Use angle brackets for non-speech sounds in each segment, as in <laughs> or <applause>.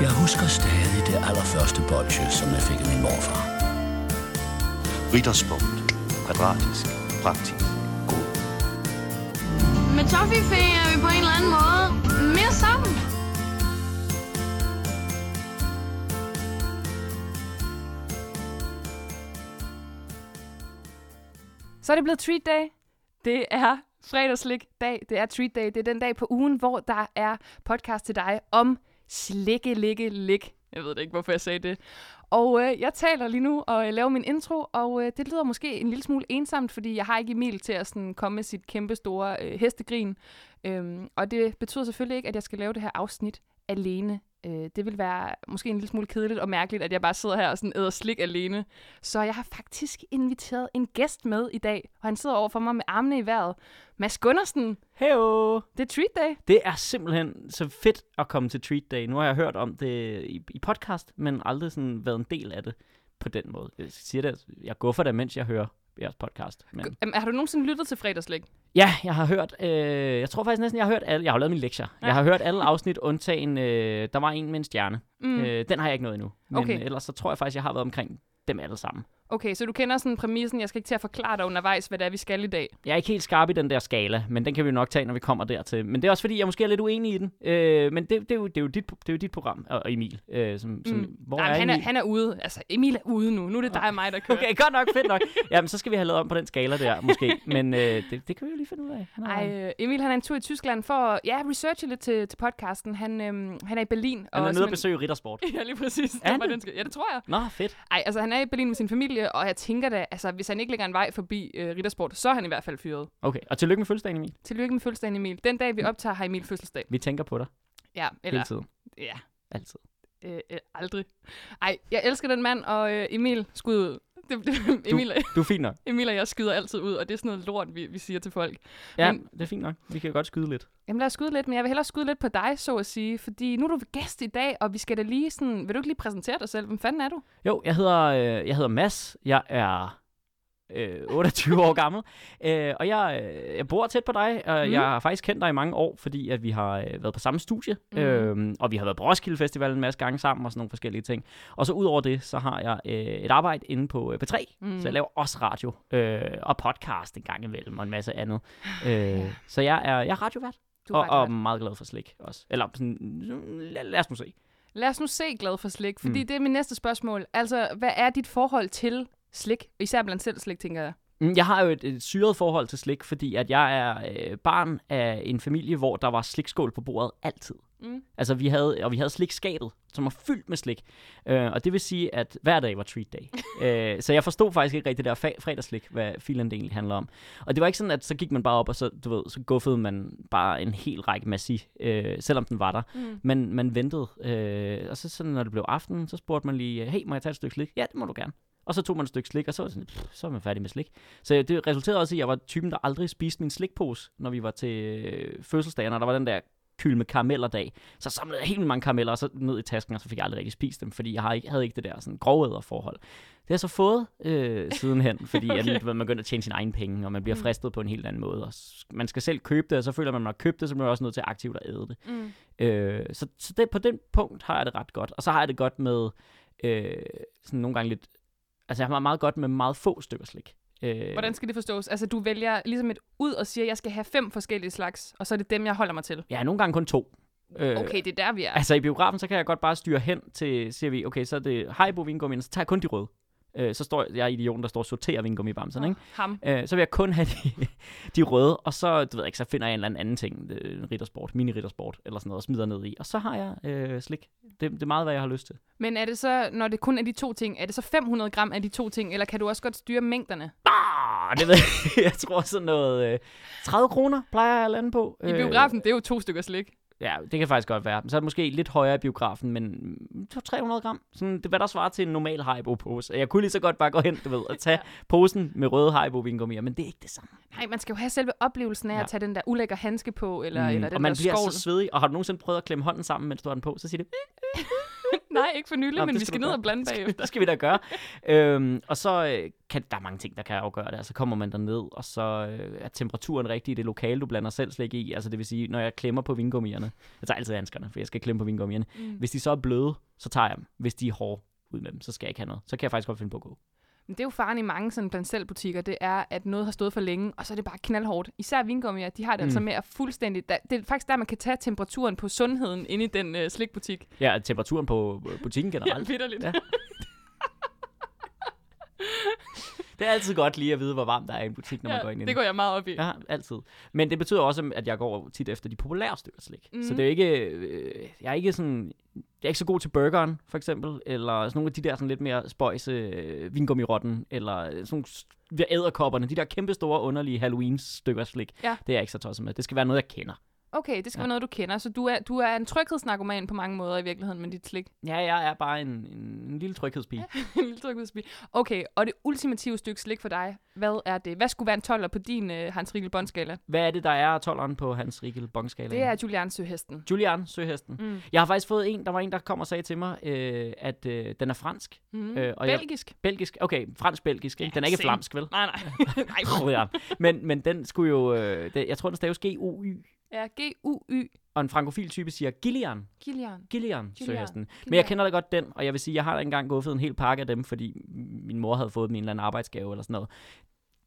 Jeg husker stadig det allerførste bolsje, som jeg fik af min morfar. Ritterspunkt. Kvadratisk. Praktisk. God. Med Toffifee er vi på en eller anden måde mere sammen. Så er det blevet treat day. Det er fredagslik dag. Det er treat day. Det er den dag på ugen, hvor der er podcast til dig om slikke, likke, lik. Jeg ved ikke, hvorfor jeg sagde det. Og øh, jeg taler lige nu og øh, laver min intro, og øh, det lyder måske en lille smule ensomt, fordi jeg har ikke Emil til at sådan, komme med sit kæmpe store øh, hestegrin. Øhm, og det betyder selvfølgelig ikke, at jeg skal lave det her afsnit alene. Øh, det vil være måske en lille smule kedeligt og mærkeligt, at jeg bare sidder her og sådan æder slik alene. Så jeg har faktisk inviteret en gæst med i dag, og han sidder over for mig med armene i vejret. Mads Gundersen, Heyo! det er treat day. Det er simpelthen så fedt at komme til Treat Day. Nu har jeg hørt om det i, i podcast, men aldrig sådan været en del af det på den måde. Jeg siger det, jeg går for det, mens jeg hører jeres podcast. Men... Har du nogensinde lyttet til fredagslik? Ja, jeg har hørt, øh, jeg tror faktisk næsten, jeg har hørt alle, jeg har lavet mine lektier. Ja. Jeg har hørt alle afsnit, undtagen, øh, der var en med en stjerne. Mm. Øh, den har jeg ikke nået endnu. Men Okay. ellers så tror jeg faktisk, jeg har været omkring dem alle sammen. Okay, så du kender sådan præmissen. Jeg skal ikke til at forklare dig undervejs, hvad det er, vi skal i dag. Jeg er ikke helt skarp i den der skala, men den kan vi nok tage, når vi kommer dertil. Men det er også fordi, jeg måske er lidt uenig i den. Øh, men det, det, er jo, det, er jo dit, det er jo dit program, og og Emil. Øh, som, som, Mm. Hvor Nej, er han, er, Emil? han er ude. Altså, Emil er ude nu. Nu er det dig og mig, der kører. Okay, godt nok, fedt nok. Jamen, så skal vi have lavet om på den skala der, måske. Men øh, det, det kan vi jo lige finde ud af. Han er, Ej, øh, Emil han er en tur i Tyskland for at ja, researche lidt til, til podcasten. Han, øhm, han er i Berlin. han er nede og besøge Rittersport. <laughs> Ja, lige præcis. Er han den skal... Ja, det tror jeg. Nå, fedt. Ej, altså han er i Berlin med sin familie, og jeg tænker da, altså hvis han ikke lægger en vej forbi øh, Rittersport, så er han i hvert fald fyret. Okay, og tillykke med fødselsdagen, Emil. Tillykke med fødselsdagen, Emil. Den dag, vi optager, har Emil fødselsdag. Vi tænker på dig Ja, hele eller... tiden. Ja, Altid. øh, øh, aldrig. Ej, jeg elsker den mand, og øh, Emil, skud ud. <laughs> Det, det, Emil, Du er fint nok. <laughs> Emil og jeg skyder altid ud, og det er sådan noget lort, vi, vi siger til folk. Ja, Men- det er fint nok. Vi kan godt skyde lidt. Jamen lad os skyde lidt, men jeg vil hellere skyde lidt på dig, så at sige, fordi nu er du gæst i dag, og vi skal da lige sådan, vil du ikke lige præsentere dig selv? Hvem fanden er du? Jo, jeg hedder, øh, jeg hedder Mads. Jeg er øh, 28 år gammel. Øh, og jeg, øh, jeg bor tæt på dig, og Mm. jeg har faktisk kendt dig i mange år, fordi at vi har øh, været på samme studie. Mm. Øh, og vi har været på Roskilde Festival en masse gange sammen og sådan nogle forskellige ting. Og så ud over det, så har jeg øh, et arbejde inde på øh, P3. Mm. Så jeg laver også radio øh, og podcast en gang imellem og en masse andet. Øh, så jeg er, jeg er radiovært. Du og, og meget glad for slik også. Eller sådan, lad, lad os nu se. Lad os nu se glad for slik, fordi Mm. det er mit næste spørgsmål. Altså, hvad er dit forhold til slik? Især blandt selv slik, tænker jeg. Mm, Jeg har jo et, et syret forhold til slik, fordi at jeg er øh, barn af en familie, hvor der var slikskål på bordet altid. Mm. Altså vi havde, og vi havde slikskabet, som var fyldt med slik. Øh, og det vil sige, at hver dag var treat day. <laughs> øh, så jeg forstod faktisk ikke rigtig det der fa- fredagslik, hvad filen egentlig handler om. Og det var ikke sådan, at så gik man bare op, og så, du ved, så guffede man bare en hel række massi, øh, selvom den var der. Mm. Men man ventede. Øh, og så sådan, når det blev aften, så spurgte man lige, hey, må jeg tage et stykke slik? Ja, det må du gerne. Og så tog man et stykke slik, og så var sådan, pff, så er man færdig med slik. Så det resulterede også i, at jeg var typen, der aldrig spiste min slikpose, når vi var til øh, fødselsdagen, og der var den der kyld med karameller dag. Så samlede jeg helt mange karameller, og så ned i tasken, og så fik jeg aldrig rigtig spist dem, fordi jeg har ikke, havde ikke det der sådan forhold. Det har jeg så fået øh, <laughs> sidenhen, fordi okay. At, man begynder at tjene sine egne penge, og man bliver Mm. fristet på en helt anden måde. Og man skal selv købe det, og så føler man, at man har købt det, så bliver man også nødt til aktivt at æde det. Mm. Øh, så så det, på den punkt har jeg det ret godt. Og så har jeg det godt med øh, sådan nogle gange lidt... Altså jeg har meget godt med meget få stykker slik. Øh, Hvordan skal det forstås? Altså, du vælger ligesom et ud og siger, at jeg skal have fem forskellige slags, og så er det dem, jeg holder mig til. Ja, nogle gange kun to. Øh, Okay, det er der, vi er. Altså i biografen, så kan jeg godt bare styre hen til, siger vi, okay, så er det Haribo vingummi, så tager jeg kun de røde. Øh, så står jeg, jeg er idioten, der står og sorterer vingummibamserne, ikke? Ham. Øh, så vil jeg kun have de, <laughs> de røde, og så, du ved ikke, så finder jeg en eller anden, anden ting, øh, en riddersport, mini-riddersport, eller sådan noget, og smider ned i. Og så har jeg øh, slik. Det, det er meget, hvad jeg har lyst til. Men er det så, når det kun er de to ting, er det så 500 gram af de to ting, eller kan du også godt styre mængderne? Ah, det ved jeg, <laughs> jeg tror sådan noget, øh, 30 kroner plejer jeg at lande på. I biografen, det er jo to stykker slik. Ja, det kan faktisk godt være. Så er det måske lidt højere i biografen, men mm, 300 gram. Sådan, det hvad der svarer til en normal Haribo-pose. Jeg kunne lige så godt bare gå hen, du ved, og tage <laughs> posen med røde haribo vingummier, men det er ikke det samme. Nej, man skal jo have selve oplevelsen af. Ja. at tage den der ulækker handske på, eller, Mm, eller den og man der bliver skål. så svedig. Og har du nogensinde prøvet at klemme hånden sammen, mens du har den på, så siger det... <laughs> <laughs> Nej, ikke for nylig, Nå, men vi skal ned og blande bagefter. Det skal vi da gøre. øhm, og så øh, kan der er mange ting, der kan afgøre det. Altså kommer man derned, og så øh, er temperaturen rigtig i det lokale, du blander selv slik i. Altså det vil sige, når jeg klemmer på vingummierne, jeg tager altid handskerne, for jeg skal klemme på vingummierne. Mm. Hvis de så er bløde, så tager jeg dem. Hvis de er hårde ud med dem, så skal jeg ikke have noget. Så kan jeg faktisk godt finde på at gå. Men det er jo faren i mange sådan blandt selv butikker, det er, at noget har stået for længe, og så er det bare knaldhårdt. Især vingummier, de har det mm. altså Mm. med at fuldstændig... Det er faktisk der, man kan tage temperaturen på sundheden inde i den øh, slikbutik. Ja, temperaturen på øh, butikken generelt. Ja, vidderligt. Ja. <laughs> Det er altid godt lige at vide, hvor varmt der er i en butik, når man går ind i det går jeg meget op i. Ja, altid. Men det betyder også, at jeg går tit efter de populære stykker slik. Mm. Så Mhm. det er ikke, øh, jeg er ikke sådan, jeg er ikke så god til burgeren, for eksempel, eller sådan nogle af de der sådan lidt mere spøjse øh, vingummirotten, eller sådan nogle æderkopperne, de der kæmpe store, underlige Halloween-stykker slik. Ja. Det er jeg ikke så tosset med. Det skal være noget, jeg kender. Okay, det skal Ja. være noget, du kender. Så du er, du er en tryghedsnarkoman på mange måder i virkeligheden med dit slik. Ja, jeg er bare en, en, en lille tryghedspige. <laughs> en lille tryghedsbil. Okay, og det ultimative stykke slik for dig, hvad er det? Hvad skulle være en 12'er på din uh, Hans Riegel båndskala? Hvad er det, der er 12'eren på hans Riegel bongskala? Det er Julian Søhesten. Julian Søhesten. Mm. Jeg har faktisk fået en, der var en, der kom og sagde til mig, øh, at øh, den er fransk. Mm. Øh, og jeg- Belgisk? Belgisk. Okay, fransk-belgisk. Ikke? Den er ikke flamsk, vel? Nej, nej. <laughs> <laughs> nej. ja. men, men den skulle jo... Øh, det, jeg tror, den staves G-U-Y. Ja, G-U-Y. Og en frankofil type siger Gillian. Gillian. Gillian, Gillian. Men jeg kender da godt den, og jeg vil sige, jeg har da engang guffet en hel pakke af dem, fordi min mor havde fået i en eller anden arbejdsgave eller sådan noget.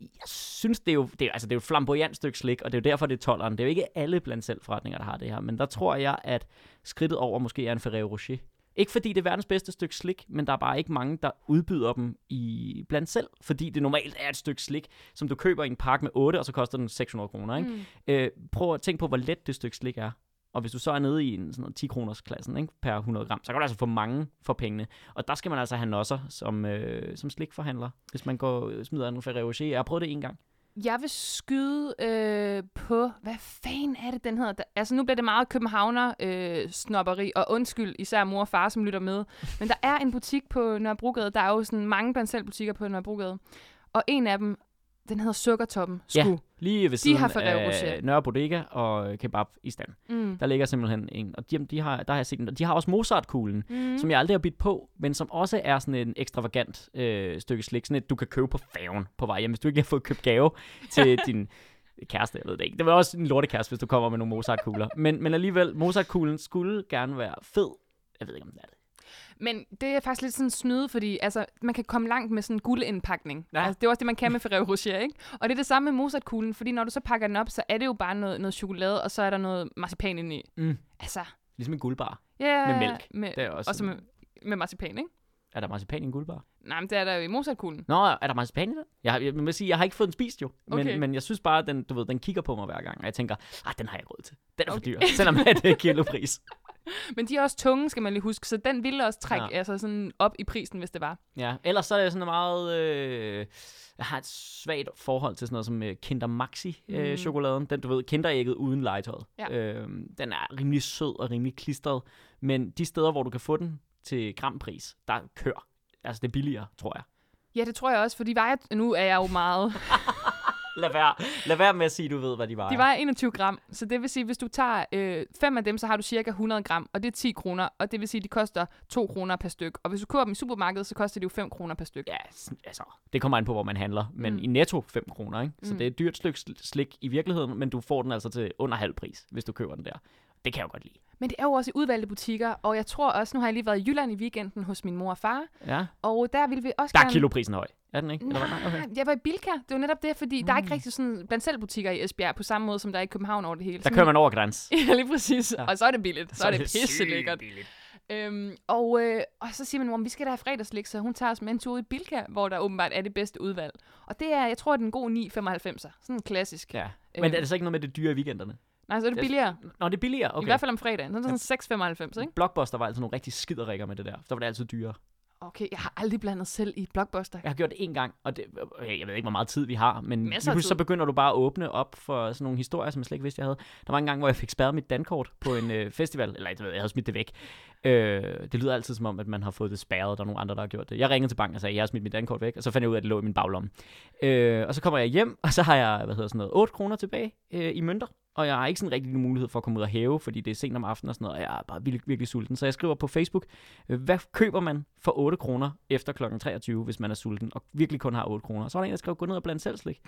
Jeg synes, det er jo, det er, altså, det er jo et flamboyant stykke slik, og det er jo derfor, det er 12'eren. Det er jo ikke alle blandt selv forretninger, der har det her, men der tror jeg, at skridtet over måske er en Ferrero Rocher. Ikke fordi det er verdens bedste stykke slik, men der er bare ikke mange, der udbyder dem i blandt selv, fordi det normalt er et stykke slik, som du køber i en pakke med 8, og så koster den 600 kroner. Ikke? Mm. Øh, prøv at tænke på, hvor let det stykke slik er. Og hvis du så er nede i en sådan noget 10 kroners klassen ikke, per 100 gram, så kan du altså få mange for pengene. Og der skal man altså have nosser som, øh, som slikforhandler, hvis man går smider en Ferrero Rocher. Jeg har prøvet det en gang. Jeg vil skyde øh, på, hvad fanden er det, den hedder? Der, altså nu bliver det meget københavner øh, og undskyld især mor og far, som lytter med. Men der er en butik på Nørrebrogade, der er jo sådan mange blandt selv butikker på Nørrebrogade. Og en af dem, den hedder Sukkertoppen. Ja. Sku. Lige ved siden har Ferrero Rocher. af Nørre Bodega og Kebab i stand. Mm. Der ligger simpelthen en, og de, de har, der har jeg set den. De har også Mozart-kuglen, Mm. mm. som jeg aldrig har bidt på, men som også er sådan en ekstravagant øh, stykke slik, sådan et, du kan købe på færgen på vej hjem, hvis du ikke har fået købt gave <laughs> til din kæreste, jeg ved det ikke. Det var også en lortekæreste, hvis du kommer med nogle Mozart-kugler. Men, men alligevel, Mozart-kuglen skulle gerne være fed. Jeg ved ikke, om det er det. Men det er faktisk lidt sådan snyde, fordi altså, man kan komme langt med sådan en guldindpakning. Ja. Altså, det er også det, man kan med Ferrero Rocher, ikke? Og det er det samme med Mozartkuglen, fordi når du så pakker den op, så er det jo bare noget, noget chokolade, og så er der noget marcipan inde i. Mm. Altså, Ligesom en guldbar. ja. Med mælk. Med, Det er også, også med, med marcipan, ikke? Er der marcipan i en guldbar? Nej, men det er der jo i Mozartkuglen. Nå, er der marcipan i den? Jeg, har- jeg, jeg, sige, jeg har ikke fået den spist jo. Men, Okay. men jeg synes bare, at den, du ved, den kigger på mig hver gang. Og jeg tænker, ah, den har jeg råd til. Den er for Okay. dyr. Selvom det er kilopris. <laughs> <laughs> Men de er også tunge, skal man lige huske, så den ville også trække Ja. altså sådan op i prisen, hvis det var. Ja, ellers så er det sådan meget... Øh, jeg har et svagt forhold til sådan noget som øh, Kinder Maxi øh, Mm. chokoladen. Den, du ved, kinderægget uden legetøjet. Ja. Øh, den er rimelig sød og rimelig klistret. Men de steder, hvor du kan få den til grampris, der kør. Altså, det er billigere, tror jeg. Ja, det tror jeg også, for de vejer, nu er jeg jo meget, <laughs> Lad være, lad være med at sige, at du ved, hvad de vejer. de vejer 21 gram, så det vil sige, hvis du tager øh, fem af dem, så har du cirka 100 gram, og det er 10 kroner, og det vil sige, de koster 2 kroner per styk. Og hvis du køber dem i supermarkedet, så koster de jo 5 kroner per styk. Ja, altså, det kommer an på, hvor man handler. Men Mm. i netto 5 kroner, ikke? Så Mm. det er et dyrt stykke sl- slik i virkeligheden, men du får den altså til under halv pris, hvis du køber den der. Det kan jeg jo godt lide. Men det er jo også i udvalgte butikker, og jeg tror også, nu har jeg lige været i Jylland i weekenden hos min mor og far, Ja. og der ville vi også Der er gerne... kiloprisen høj. Er den ikke? Eller hvad? Nej, Okay. jeg var i Bilka. Det var netop det, fordi mm. der er ikke Mm. rigtig sådan blandt selv butikker i Esbjerg på samme måde, som der er i København over det hele. Der kører man over græns. <laughs> Ja, lige præcis. Ja. Og så er det billigt. Så, så er det pisse sygt lækkert. Øhm, og, øh, og så siger min mor, vi skal da have fredagslik, så hun tager os med en tur i Bilka, hvor der åbenbart er det bedste udvalg. Og det er, jeg tror, det er en god 9,95'er. Sådan en klassisk. Ja. Øhm. Men er det så ikke noget med det dyre i weekenderne? Nej, så er det Det er- billigere. Nå, det er billigere. Okay. I hvert fald om fredagen. Så det sådan 6,95, ikke? Blockbuster var altså nogle rigtig skiderikker med det der. Der var det altid dyrere. Okay, jeg har aldrig blandet selv i Blockbuster. Jeg har gjort det en gang, og det, jeg ved ikke, hvor meget tid vi har, men pludselig så begynder du bare at åbne op for sådan nogle historier, som jeg slet ikke vidste, jeg havde. Der var en gang, hvor jeg fik spærret mit dankort på en øh, festival, eller jeg ved, jeg havde smidt det væk. Øh, det lyder altid som om, at man har fået det spærret, der er nogle andre, der har gjort det. Jeg ringede til banken og sagde, jeg har smidt mit dankort væk, og så fandt jeg ud af, at det lå i min baglomme. Øh, og så kommer jeg hjem, og så har jeg, hvad hedder sådan noget, 8 kroner tilbage øh, i mønter og jeg har ikke sådan rigtig mulighed for at komme ud og hæve, fordi det er sent om aftenen og sådan noget, og jeg er bare virkelig, virkelig sulten. Så jeg skriver på Facebook, øh, hvad køber man for 8 kroner efter kl. 23, hvis man er sulten, og virkelig kun har 8 kroner. Så var der en, der skrev, gå ned og blande selv slik.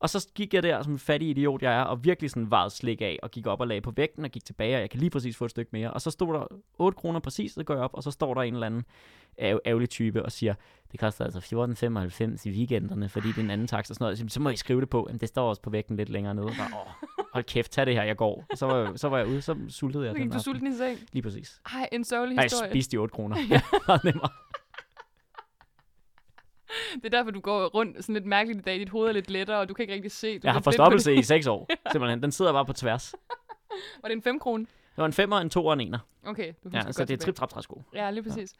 Og så gik jeg der som en fattig idiot, jeg er, og virkelig sådan varet slik af, og gik op og lagde på vægten, og gik tilbage, og jeg kan lige præcis få et stykke mere. Og så stod der 8 kroner præcis, så går jeg op, og så står der en eller anden æv- ærgerlig type og siger, det koster altså 14,95 i weekenderne, fordi det er en anden takst og sådan noget. Så, så må I skrive det på. Jamen, det står også på vægten lidt længere nede. Bare, åh, hold kæft, tag det her, jeg går. Så var, jeg- så var jeg ude, så sultede jeg Så gik du sulten i seng. Lige præcis. Ej, en sørgelig Nej, jeg historie. spiste de 8 kroner. <laughs> ja. nemmere. Det er derfor, du går rundt sådan lidt mærkeligt i dag. Dit hoved er lidt lettere, og du kan ikke rigtig se. Du Jeg har forstoppelse i 6 år, <laughs> simpelthen. Den sidder bare på tværs. Var det en 5 krone? Det var en femmer, en to og en ener. Okay, du Ja, husker så godt det er tilbage. trip trap træsko. Ja, lige præcis.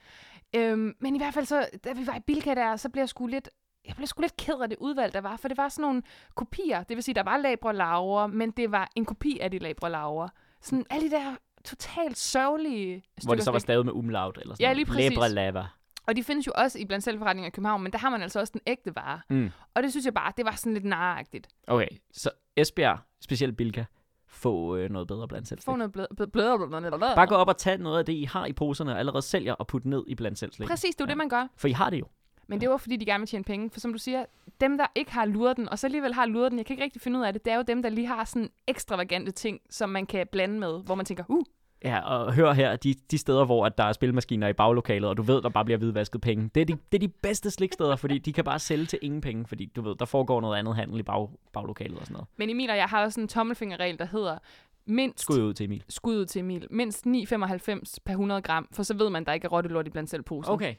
Ja. Øhm, men i hvert fald så, da vi var i Bilka der, så blev jeg sgu lidt, jeg blev sgu lidt ked af det udvalg, der var, for det var sådan nogle kopier. Det vil sige, der var labre laver, men det var en kopi af de labre laver. Sådan alle de der totalt sørgelige Hvor stykker det så var slik. stadig med umlaut eller sådan Ja, noget. lige præcis. Lebre lava. Og de findes jo også i blandt selvforretninger i København, men der har man altså også den ægte vare. Mm. Og det synes jeg bare, det var sådan lidt naragtigt. Okay, så Esbjerg, specielt Bilka, få øh, noget bedre blandt selv. Få noget blød, blød, blød. Bare gå op og tage noget af det, I har i poserne, og allerede sælger og putte ned i blandt selv. Præcis, det er jo Ja. det, man gør. For I har det jo. Men det var fordi, de gerne vil tjene penge. For som du siger, dem, der ikke har luret den, og så alligevel har luret den, jeg kan ikke rigtig finde ud af det, det er jo dem, der lige har sådan ekstravagante ting, som man kan blande med, hvor man tænker, uh, Ja, og hør her, de, de steder, hvor at der er spilmaskiner i baglokalet, og du ved, der bare bliver hvidvasket penge, det er de, det er de bedste sliksteder, fordi de kan bare sælge til ingen penge, fordi du ved, der foregår noget andet handel i bag, baglokalet og sådan noget. Men Emil og jeg har også en tommelfingerregel, der hedder mindst Skud ud til Emil. skud ud til Emil. Mindst 9,95 per 100 gram, for så ved man, der ikke er rottelort i blandt selv posen. Okay.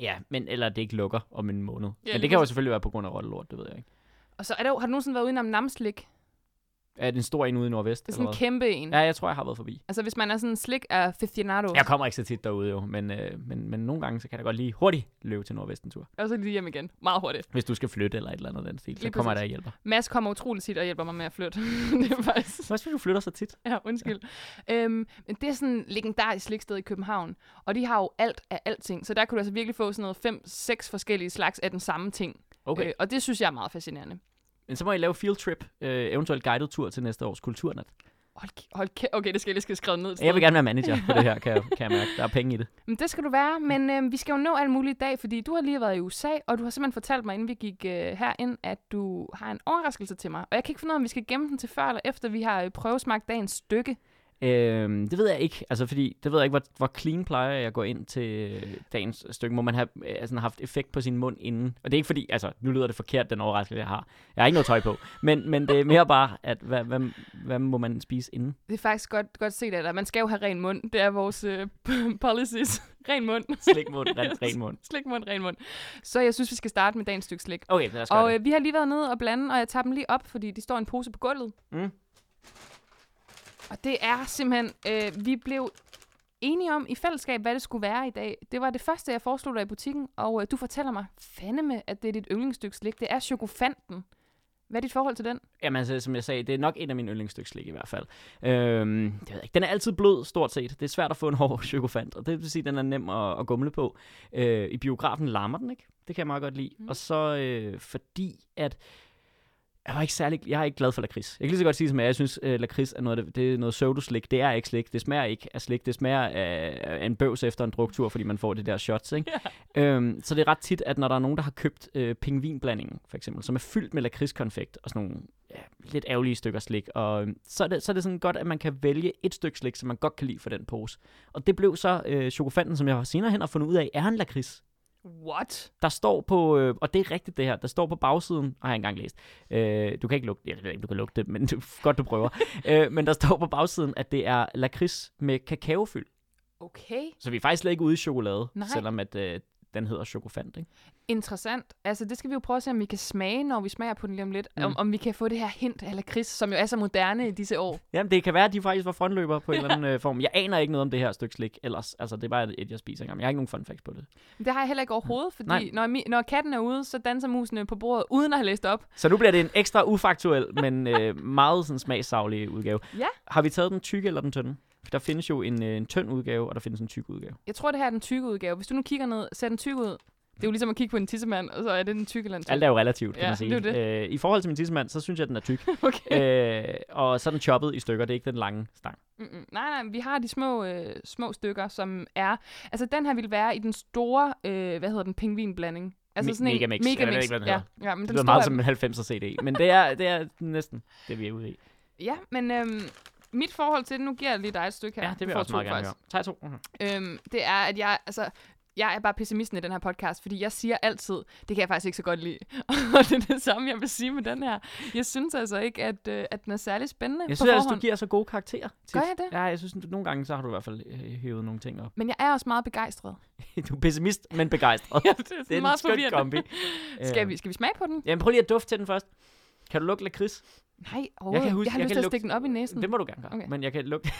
Ja, men eller det ikke lukker om en måned. Ja, men det kan jo selvfølgelig være på grund af rottelort, det ved jeg ikke. Og så er der, har du nogensinde været ude om namslik? Er det en stor en ude i Nordvest? Det er sådan en kæmpe en. Ja, jeg tror, jeg har været forbi. Altså hvis man er sådan en slik af aficionado, Jeg kommer ikke så tit derude jo, men, øh, men, men nogle gange, så kan jeg godt lige hurtigt løbe til Nordvest en tur. og så lige hjem igen. Meget hurtigt. Hvis du skal flytte eller et eller andet den stil, så Lige kommer jeg der og hjælper. Mads kommer utroligt tit og hjælper mig med at flytte. <laughs> det er faktisk... Hvad du flytter så tit? Ja, undskyld. Ja. Øhm, men det er sådan en legendarisk sliksted i København, og de har jo alt af alting, så der kunne du altså virkelig få sådan noget fem, seks forskellige slags af den samme ting. Okay. Øh, og det synes jeg er meget fascinerende. Men så må I lave field trip, øh, eventuelt guided tur til næste års kulturnat. Hold, hold kæ- okay, det skal jeg lige skal skrive ned. Jeg vil gerne være manager på det her, kan jeg, <laughs> kan jeg mærke. Der er penge i det. Men det skal du være, men øh, vi skal jo nå alt muligt i dag, fordi du har lige været i USA, og du har simpelthen fortalt mig, inden vi gik øh, herind, at du har en overraskelse til mig. Og jeg kan ikke finde ud af, om vi skal gemme den til før eller efter, vi har øh, prøvesmagt dagens stykke. Øhm, det ved jeg ikke, altså fordi, det ved jeg ikke, hvor, hvor clean plejer jeg at gå ind til øh, dagens stykke. Må man have altså, haft effekt på sin mund inden? Og det er ikke fordi, altså nu lyder det forkert, den overraskelse jeg har. Jeg har ikke noget tøj på, men, men det er mere bare, at hvad, hvad, hvad må man spise inden? Det er faktisk godt, godt set af dig. Man skal jo have ren mund. Det er vores øh, <laughs> policies. ren mund. Slik mund, ren, ren mund. <laughs> Slik mund, ren mund. Så jeg synes, vi skal starte med dagens stykke slik. Okay, lad os Og øh, vi har lige været nede og blande, og jeg tager dem lige op, fordi de står i en pose på gulvet. Mm. Og det er simpelthen, øh, vi blev enige om i fællesskab, hvad det skulle være i dag. Det var det første, jeg foreslog dig i butikken, og øh, du fortæller mig fandeme, at det er dit yndlingsstykke slik. Det er chokofanten. Hvad er dit forhold til den? Jamen altså, som jeg sagde, det er nok en af mine yndlingsstykke slik i hvert fald. Øhm, det ved jeg ikke. Den er altid blød, stort set. Det er svært at få en hård <laughs> chokofant, og det vil sige, at den er nem at, at gumle på. Øh, I biografen larmer den, ikke? Det kan jeg meget godt lide. Mm. Og så øh, fordi, at jeg var ikke særlig, jeg er ikke glad for lakrids. Jeg kan lige så godt sige som jeg, jeg synes, øh, lakrids er noget, det, er noget pseudo-slik. Det er ikke slik. Det smager ikke af slik. Det smager af, af en bøvs efter en druktur, fordi man får det der shots, ikke? Øhm, så det er ret tit, at når der er nogen, der har købt øh, pingvinblandingen, for eksempel, som er fyldt med lakridskonfekt og sådan nogle ja, lidt ærgerlige stykker slik, og øhm, så er, det, så er det sådan godt, at man kan vælge et stykke slik, som man godt kan lide for den pose. Og det blev så øh, chokofanten, som jeg senere hen har fundet ud af, er en lakrids. What? Der står på, øh, og det er rigtigt det her, der står på bagsiden, har jeg engang læst. Øh, du kan ikke lugte, jeg ved ikke, du kan lugte det, men <laughs> det er godt, du prøver. øh, men der står på bagsiden, at det er lakrids med kakaofyld. Okay. Så vi er faktisk slet ikke ude i chokolade, Nej. selvom at øh, den hedder chokofant, ikke? Interessant. Altså, det skal vi jo prøve at se, om vi kan smage, når vi smager på den lige om lidt. Mm. Om, om vi kan få det her hint af lakrids, som jo er så moderne i disse år. Jamen, det kan være, at de faktisk var frontløber på en eller anden øh, form. Jeg aner ikke noget om det her stykke slik ellers. Altså, det er bare et, jeg spiser engang. Jeg har ikke nogen fun facts på det. Det har jeg heller ikke overhovedet, fordi Nej. når, når katten er ude, så danser musene på bordet, uden at have læst op. Så nu bliver det en ekstra ufaktuel, men øh, meget sådan smagssaglig udgave. Ja. Har vi taget den tykke eller den tynde? Der findes jo en, øh, en tynd udgave, og der findes en tyk udgave. Jeg tror, det her er den tykke udgave. Hvis du nu kigger ned, ser den tykke ud. Det er jo ligesom at kigge på en tissemand, og så er det en tyk eller en tyk. Alt er jo relativt, kan Ja, man sige. det er Øh, I forhold til min tissemand, så synes jeg, at den er tyk. <laughs> Okay. øh, og så er den choppet i stykker, det er ikke den lange stang. Mm-mm. Nej, nej, vi har de små, øh, små stykker, som er... Altså, den her vil være i den store, øh, hvad hedder den, pingvinblanding. Altså Me- sådan en Megamix. Jeg ved Megamix. ikke, hvad den ja. ja, men Det den lyder store meget som en 90'er CD, men det er, det er næsten det, vi er ude i. Ja, men øhm, mit forhold til det, nu giver jeg lige dig et stykke her. Ja, det Du vil jeg også meget gerne høre. Tag to. Mhm. Øhm, det er, at jeg, altså, jeg er bare pessimisten i den her podcast, fordi jeg siger altid, det kan jeg faktisk ikke så godt lide. <laughs> og det er det samme, jeg vil sige med den her. Jeg synes altså ikke, at, øh, at den er særlig spændende Jeg synes, at du giver så gode karakterer. tit. Gør jeg det? Ja, jeg synes, at nogle gange, så har du i hvert fald øh, hævet nogle ting op. Men jeg er også meget begejstret. <laughs> du er pessimist, men begejstret. <laughs> ja, det er, det er en meget skøn forvirrende. kombi. Skal vi, skal vi smage på den? Jamen, prøv lige at dufte til den først. Kan du lugte lakrids? Nej, overhovedet. Jeg, huske- jeg har jeg lyst kan til at stikke den op i næsen. Det må du gerne gøre. Okay. Men jeg kan lugte... <laughs>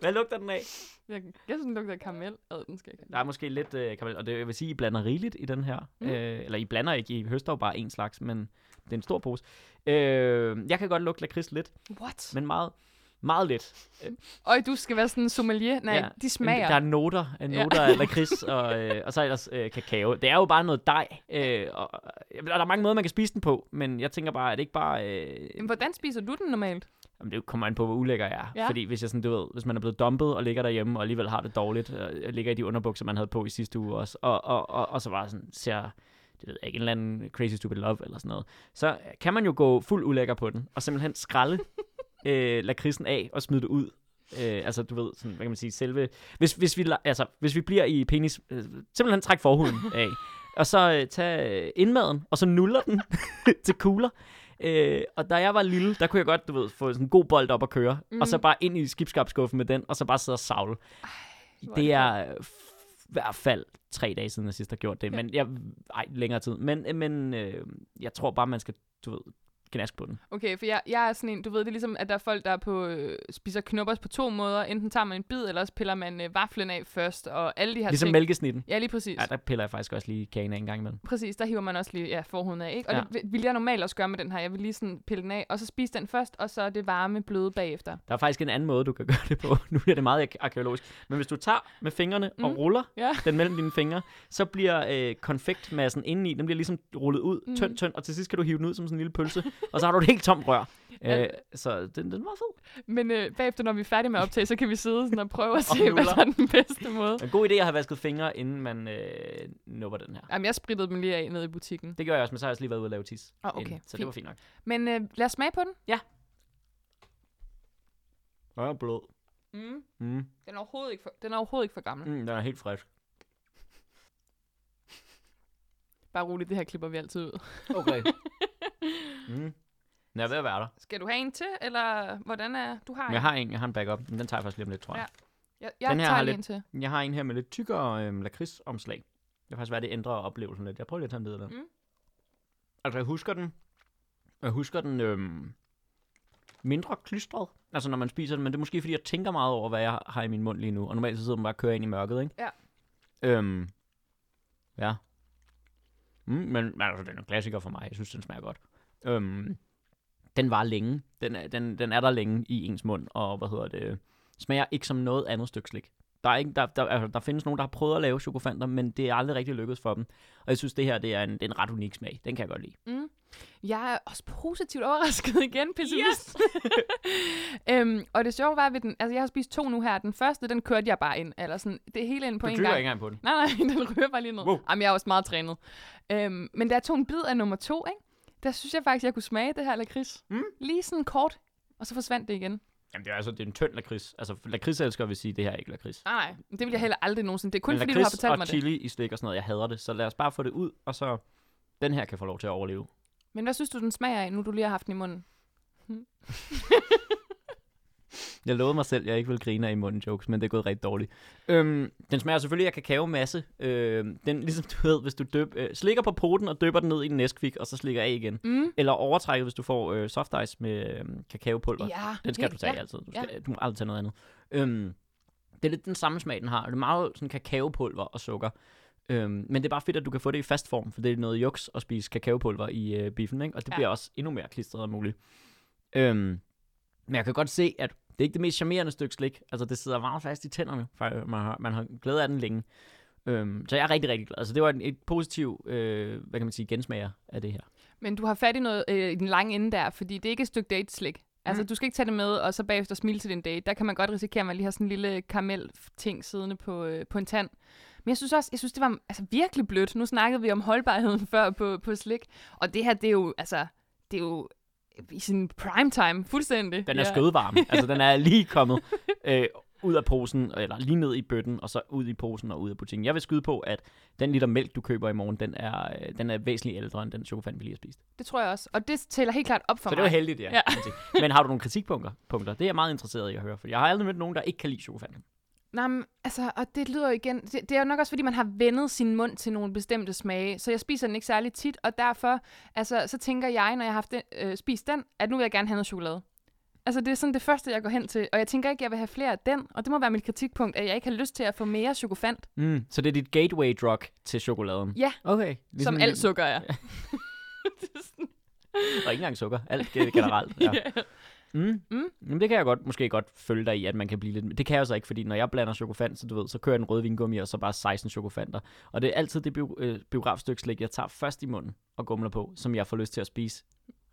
Hvad lugter den af? Jeg, jeg synes, den lugter af karamel. Ad, den skal ikke. Der er måske lidt øh, karamel, og det jeg vil sige, I blander rigeligt i den her. Mm. Øh, eller I blander ikke, I høster jo bare en slags, men det er en stor pose. Øh, jeg kan godt lugte lakrids lidt, What? men meget, meget lidt. Øj, du skal være sådan en sommelier. Nej, Ja, ja, de smager. Der er noter, ja. Ja. noter af lakrids, <laughs> og, øh, og så ellers øh, kakao. Det er jo bare noget dej, øh, og, og der er mange måder, man kan spise den på, men jeg tænker bare, at det ikke bare... Øh, Jamen, hvordan spiser du den normalt? Jamen, det kommer an på, hvor ulækker jeg er. Ja. Ja. Fordi hvis, jeg sådan, du ved, hvis man er blevet dumpet og ligger derhjemme, og alligevel har det dårligt, og ligger i de underbukser, man havde på i sidste uge også, og, og, og, og så bare sådan ser, det ved jeg ikke, en eller anden crazy stupid love eller sådan noget, så kan man jo gå fuld ulækker på den, og simpelthen skralde <laughs> øh, lakridsen af og smide det ud. Øh, altså, du ved, sådan, hvad kan man sige, selve... Hvis, hvis, vi, altså, hvis vi bliver i penis, øh, simpelthen træk forhuden <laughs> af, og så øh, tage øh, indmaden, og så nuller den <laughs> til kugler. Øh, og da jeg var lille, der kunne jeg godt, du ved, få sådan en god bold op at køre, mm. og så bare ind i skibskabskuffen med den, og så bare sidde og savle. er det er i hvert fald tre dage siden, jeg sidst har gjort det, men jeg, ej, længere tid. Men, men øh, jeg tror bare, man skal, du ved, gnaske på den. Okay, for jeg, jeg er sådan en, du ved, det er ligesom, at der er folk, der er på, øh, spiser knoppers på to måder. Enten tager man en bid, eller også piller man øh, vaflen af først, og alle de her Ligesom ting. mælkesnitten. Ja, lige præcis. Ja, der piller jeg faktisk også lige kagen af en gang imellem. Præcis, der hiver man også lige ja, forhuden af, ikke? Og Ja. det vil- jeg normalt også gøre med den her. Jeg vil lige sådan pille den af, og så spise den først, og så det varme bløde bagefter. Der er faktisk en anden måde, du kan <laughs> gøre det på. Nu bliver det meget ar- arkeologisk. Men hvis du tager med fingrene mm. og ruller Ja. den mellem dine fingre, så bliver øh, konfektmassen indeni, den bliver ligesom rullet ud, Mm. tynd, tynd, og til sidst kan du hive den ud som sådan en lille pølse, <laughs> og så har du et helt tomt rør. Ja. Øh, så den, den var fed. Men øh, bagefter, når vi er færdige med at optage, så kan vi sidde sådan og prøve at Og se, hvad der er den bedste måde. En god idé at have vasket fingre, inden man øh, nupper den her. Jamen, jeg sprittede dem lige af nede i butikken. Det gør jeg også, men så har jeg også lige været ude og lave tis. Åh, okay, inden, så det fint. var fint nok. Men øh, lad os smage på den. Ja, blød. Mm. Mm. Den er overhovedet ikke for, den er overhovedet ikke for gammel. Mm. Mm, den er helt frisk. Bare roligt, det her klipper vi altid ud. Okay. <laughs> mm. Den er ved at være der. Skal du have en til, eller hvordan er... Du har en. Jeg har en, jeg har en backup, men den tager jeg først lige om lidt, tror jeg. Jeg, jeg Den her tager har lidt- en til. Jeg har en her med lidt tykkere øhm, lakridsomslag. Det kan faktisk være, det ændrer oplevelsen lidt. Jeg prøver lige at tage en den. Mm. Altså, jeg husker den, jeg husker den øhm, mindre klistret. Altså, når man spiser den, men det er måske, fordi jeg tænker meget over, hvad jeg har i min mund lige nu. Og normalt så sidder man bare og kører ind i mørket, ikke? Ja. Øhm, ja. Mm, men men altså, den er en klassiker for mig. Jeg synes, den smager godt. Øhm, den var længe. Den er, den, den er der længe i ens mund, og hvad hedder det, smager ikke som noget andet stykke slik. Der, er ikke, der, der, altså, der findes nogen, der har prøvet at lave chokofanter, men det er aldrig rigtig lykkedes for dem. Og jeg synes, det her det er, en, det er en ret unik smag. Den kan jeg godt lide. Mm. Jeg er også positivt overrasket igen, pessimist. Yes! <laughs> øhm, og det sjove var ved den, altså jeg har spist to nu her. Den første, den kørte jeg bare ind, eller sådan, det hele ind på Du en gang. ikke engang på den. Nej, nej, <laughs> den ryger bare lige ned. Wow. Wow. Jamen, jeg er også meget trænet. Øhm, men da jeg tog en bid af nummer to, ikke? Der synes jeg faktisk, jeg kunne smage det her lakrids. Mm. Lige sådan kort, og så forsvandt det igen. Jamen, det er altså det er en tynd lakrids. Altså, lakridselsker vil sige, det her er ikke lakrids. Nej, nej, det vil jeg heller aldrig nogensinde. Det er kun Men fordi, du har fortalt og mig det. chili i slik og sådan noget, jeg hader det. Så lad os bare få det ud, og så den her kan få lov til at overleve. Men hvad synes du, den smager af, nu du lige har haft den i munden? <laughs> <laughs> Jeg lovede mig selv, at jeg ikke vil grine af i munden jokes, men det er gået rigtig dårligt. Øhm, den smager selvfølgelig af kakao masse. Øhm, den, ligesom du ved, hvis du døb, øh, slikker på poten og dypper den ned i en Nesquik, og så slikker af igen. Mm. Eller overtrækker, hvis du får øh, soft ice med øh, kakaopulver. Ja, Den skal helt- du tage ja. altid. Du, skal, du må aldrig tage noget andet. Øhm, det er lidt den samme smag, den har. Det er meget sådan kakaopulver og sukker. Øhm, men det er bare fedt, at du kan få det i fast form, for det er noget juks at spise kakaopulver i øh, biffen, ikke? og det Ja. bliver også endnu mere klistret og muligt. Øhm, men jeg kan godt se, at Det er ikke det mest charmerende stykke slik. Altså, det sidder meget fast i tænderne, man har, man har glæde af den længe. Øhm, så jeg er rigtig, rigtig glad. Altså, det var en, et positiv, øh, hvad kan man sige, gensmager af det her. Men du har fat i noget øh, i den lange ende der, fordi det er ikke et stykke date-slik. Altså, Mm. du skal ikke tage det med, og så bagefter smile til din date. Der kan man godt risikere, at man lige har sådan en lille karamel-ting siddende på, øh, på en tand. Men jeg synes også, jeg synes, det var altså, virkelig blødt. Nu snakkede vi om holdbarheden <laughs> før på, på slik. Og det her, det er jo, altså, det er jo i sin prime time, fuldstændig. Den er ja. skødvarm. <laughs> altså, den er lige kommet øh, ud af posen, eller lige ned i bøtten, og så ud i posen og ud af butikken. Jeg vil skyde på, at den liter mælk, du køber i morgen, den er, øh, den er væsentligt ældre end den chokofan, vi lige har spist. Det tror jeg også. Og det tæller helt klart op for så mig. det var heldigt, ja. Ja. ja. Men har du nogle kritikpunkter? Punkter? Det er jeg meget interesseret i at høre, for jeg har aldrig mødt nogen, der ikke kan lide chokofan. Nej, men, altså, og det lyder igen, det, det er jo nok også, fordi man har vendet sin mund til nogle bestemte smage, så jeg spiser den ikke særlig tit, og derfor, altså, så tænker jeg, når jeg har haft den, øh, spist den, at nu vil jeg gerne have noget chokolade. Altså, det er sådan det første, jeg går hen til, og jeg tænker ikke, jeg vil have flere af den, og det må være mit kritikpunkt, at jeg ikke har lyst til at få mere chokofant, Mm. Så det er dit gateway drug til chokoladen? Ja. Okay. som alt sukker er. <laughs> Og ikke engang sukker. Alt ge- generelt. Ja. <laughs> Ja. Mm. Mm. Jamen, det kan jeg godt, måske godt følge dig i, at man kan blive lidt... Det kan jeg så ikke, fordi når jeg blander chokofant, så du ved, så kører jeg en rød vingummi, og så bare 16 chokofanter. Og det er altid det bio, øh, biografstykke slik, jeg tager først i munden og gumler på, som jeg får lyst til at spise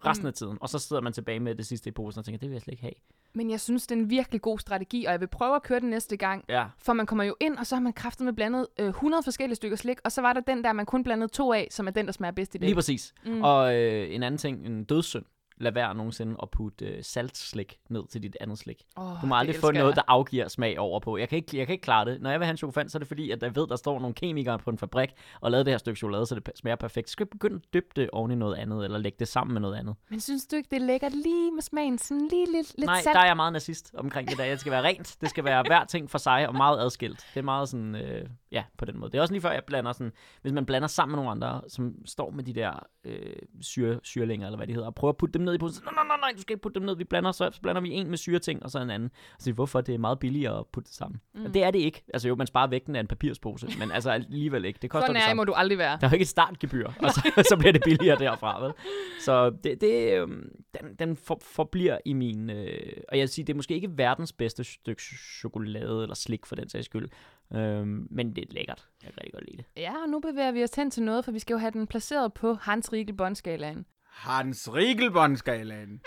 resten Mm. af tiden. Og så sidder man tilbage med det sidste i posen og tænker, det vil jeg slet ikke have. Men jeg synes, det er en virkelig god strategi, og jeg vil prøve at køre den næste gang, Ja. for man kommer jo ind, og så har man kraftet med blandet øh, 100 forskellige stykker slik, og så var der den der, man kun blandede to af, som er den, der smager bedst i dag. Lige præcis. Mm. Og øh, en anden ting, en dødssynd. Lad være nogensinde at putte øh, saltslik ned til dit andet slik. Oh, Du må aldrig få noget, der afgiver smag over på. Jeg kan, ikke, jeg kan ikke klare det. Når jeg vil have en chokofant, så er det fordi, at jeg ved, der står nogle kemikere på en fabrik og lavet det her stykke chokolade, så det smager perfekt. Så skal jeg begynde at dyppe det oven i noget andet, eller lægge det sammen med noget andet. Men synes du ikke, det er lækkert lige med smagen? Sådan lige lidt, lidt Nej, salt? der er jeg meget nazist omkring det der. Det skal være rent. Det skal være hver ting for sig og meget adskilt. Det er meget sådan, øh, ja, på den måde. Det er også lige før, jeg blander sådan, hvis man blander sammen med nogle andre, som står med de der øh, syre, syrelinger, eller hvad de hedder, og prøver at putte dem ned i posen. Nej, nej, nej, nej, du skal ikke putte dem ned. Vi blander, så, så blander vi en med syreting, og så en anden. Og så hvorfor det er meget billigere at putte det sammen. Mm. Og det er det ikke. Altså jo, man sparer vægten af en papirspose, men altså alligevel ikke. Det koster Sådan det er må du aldrig være. Der er jo ikke et startgebyr, og så, <laughs> så bliver det billigere derfra, vel? Så det, det, øhm, den, den for, forbliver i min... Øh, og jeg vil sige, det er måske ikke verdens bedste stykke chokolade eller slik for den sags skyld. Øhm, men det er lækkert. Jeg kan rigtig godt lide det. Ja, og nu bevæger vi os hen til noget, for vi skal jo have den placeret på Hans Riegel båndskalaen. Hans Riegelbåndskalaen.